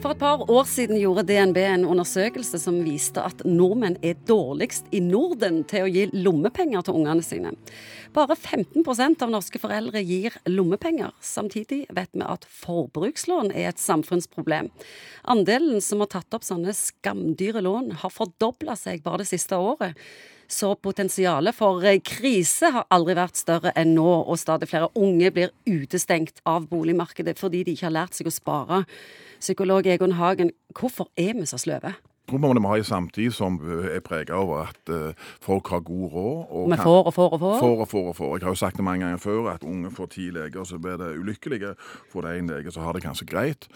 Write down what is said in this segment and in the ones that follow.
For et par år siden gjorde DNB en undersøkelse som viste at nordmenn er dårligst i Norden til å gi lommepenger til ungene sine. Bare 15% av norske foreldre gir lommepenger. Samtidig vet vi at forbrukslån er et samfunnsproblem. Andelen som har tatt opp sånne skamdyre lån, har fordobla seg bare det siste året. Så potensialet for krise har aldri vært større enn nå, og stadig flere unge blir utestengt av boligmarkedet fordi de ikke har lært seg å spare. Psykolog Egon Hagen, hvorfor er vi så sløve? tror vi ha en samtid som er preget over at uh, folk har god råd. Og vi får og får og får? Får og får og får. Jeg har jo sagt det mange ganger før at unge får ti leger, så blir det ulykkelige. Får det én lege, så har det kanskje greit.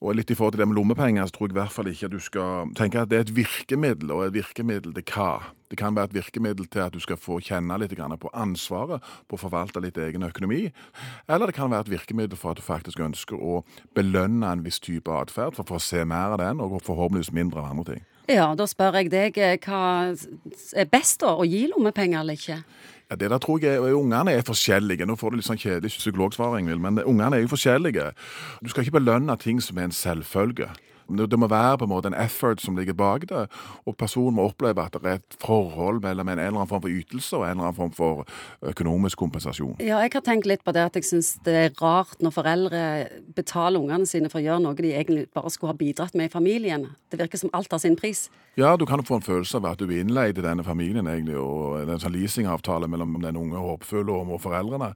Og litt i forhold til det med lommepenger, så tror jeg i hvert fall ikke at du skal tenke at det er et virkemiddel, og et virkemiddel til hva? Det kan være et virkemiddel til at du skal få kjenne litt på ansvaret på å forvalte litt egen økonomi. Eller det kan være et virkemiddel for at du faktisk ønsker å belønne en viss type atferd, for å se mer av den, og forhåpentligvis mindre av andre ting. Ja, da spør jeg deg, eh, hva er best da, å gi lommepenger eller ikke? Ja, det der tror jeg Ungene er forskjellige. Nå får du litt sånn kjedelig psykologsvar, Ingvild, men ungene er jo forskjellige. Du skal ikke belønne ting som er en selvfølge. Det må være på en måte en effort som ligger bak det, og personen må oppleve at det er et forhold mellom en eller annen form for ytelse og en eller annen form for økonomisk kompensasjon. Ja, jeg har tenkt litt på det at jeg syns det er rart når foreldre betaler ungene sine for å gjøre noe de egentlig bare skulle ha bidratt med i familien. Det virker som alt har sin pris. Ja, du kan få en følelse av at du er innleid i denne familien, egentlig, og det er en sånn leasingavtale mellom den unge håpefulle og foreldrene.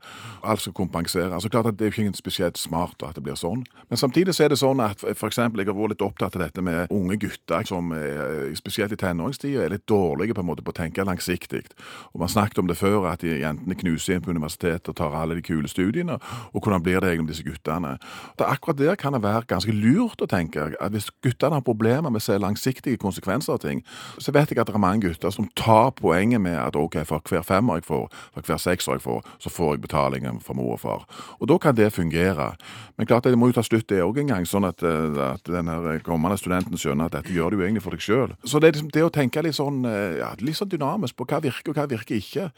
Alt skal kompensere. Altså, klart at Det er ikke spesielt smart at det blir sånn. Men samtidig så er det sånn at f.eks. jeg har vært litt opptatt av dette med unge gutter som er, spesielt i tenåringstida er litt dårlige på en måte på å tenke langsiktig. Og Man snakket om det før, at jentene knuser inn på universitetet og tar alle de kule studiene. Og hvordan blir det egentlig med disse guttene? Det Akkurat der kan det være ganske lurt å tenke at hvis guttene har problemer med å se langsiktige konsekvenser av ting, så vet jeg at det er mange gutter som tar poenget med at ok, for hver femmer jeg får, for hver sekser jeg får, så får jeg betalingen fra mor og far. Og da kan det fungere. Men klart det må jo ta slutt det òg en gang, sånn at, eh, at den her kommende studenten skjønner at dette gjør du egentlig for deg sjøl. Så det er liksom det å tenke litt sånn, eh, ja, litt sånn dynamisk på hva virker og hva virker ikke.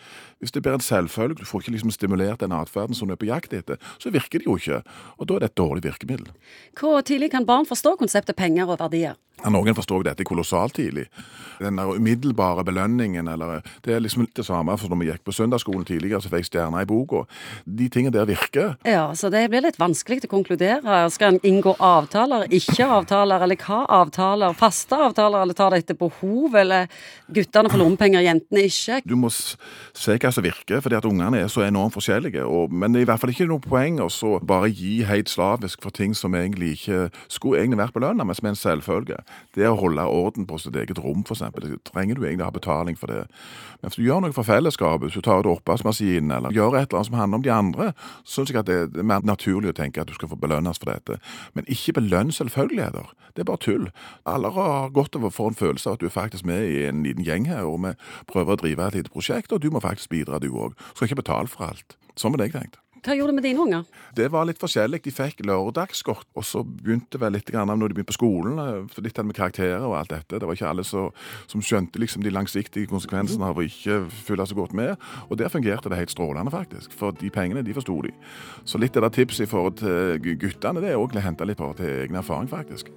Hvis det blir en selvfølge, du får ikke liksom stimulert den atferden som du er på jakt etter, så virker det jo ikke. Og da er det et dårlig virkemiddel. Hvor tidlig kan barn forstå konseptet penger og verdier? Noen forstår dette kolossalt tidlig. Den der umiddelbare belønningen, eller Det er liksom det samme som når vi gikk på søndagsskolen tidligere, så fikk jeg stjerner i boka. De tingene der virker. Ja, så det blir litt vanskelig å konkludere. Skal en inngå avtaler, ikke avtaler, eller hva avtaler? Faste avtaler, eller tar det etter behov, eller guttene får lommepenger, jentene ikke? Du må se hva som virker, fordi at ungene er så enormt forskjellige. Og, men det er i hvert fall ikke noe poeng å bare gi helt slavisk for ting som egentlig ikke skulle egentlig vært belønna, men som er en selvfølge. Det å holde orden på sitt eget rom, f.eks. Trenger du egentlig ha betaling for det? Men hvis du gjør noe for fellesskapet, hvis du tar ut oppvaskmaskinen eller gjør et eller annet som handler om de andre, så syns jeg at det er mer naturlig å tenke at du skal få belønnes for dette. Men ikke belønn selvfølgeligheter. Det er bare tull. Alle har godt av å få en følelse av at du er faktisk med i en liten gjeng her, og vi prøver å drive et lite prosjekt, og du må faktisk bidra, du òg. Skal ikke betale for alt. Sånn ville jeg tenkt. Hva gjorde du med dine unger? Det var litt forskjellig. De fikk lørdagsgodt, og så begynte vel litt grann når de begynte på skolen, for litt med karakterer og alt dette. Det var ikke alle så, som skjønte liksom de langsiktige konsekvensene av å ikke følge så godt med. Og der fungerte det helt strålende, faktisk. For de pengene, de forsto de. Så litt av det tipset i forhold til guttene, det er òg å hente litt på til egen erfaring, faktisk.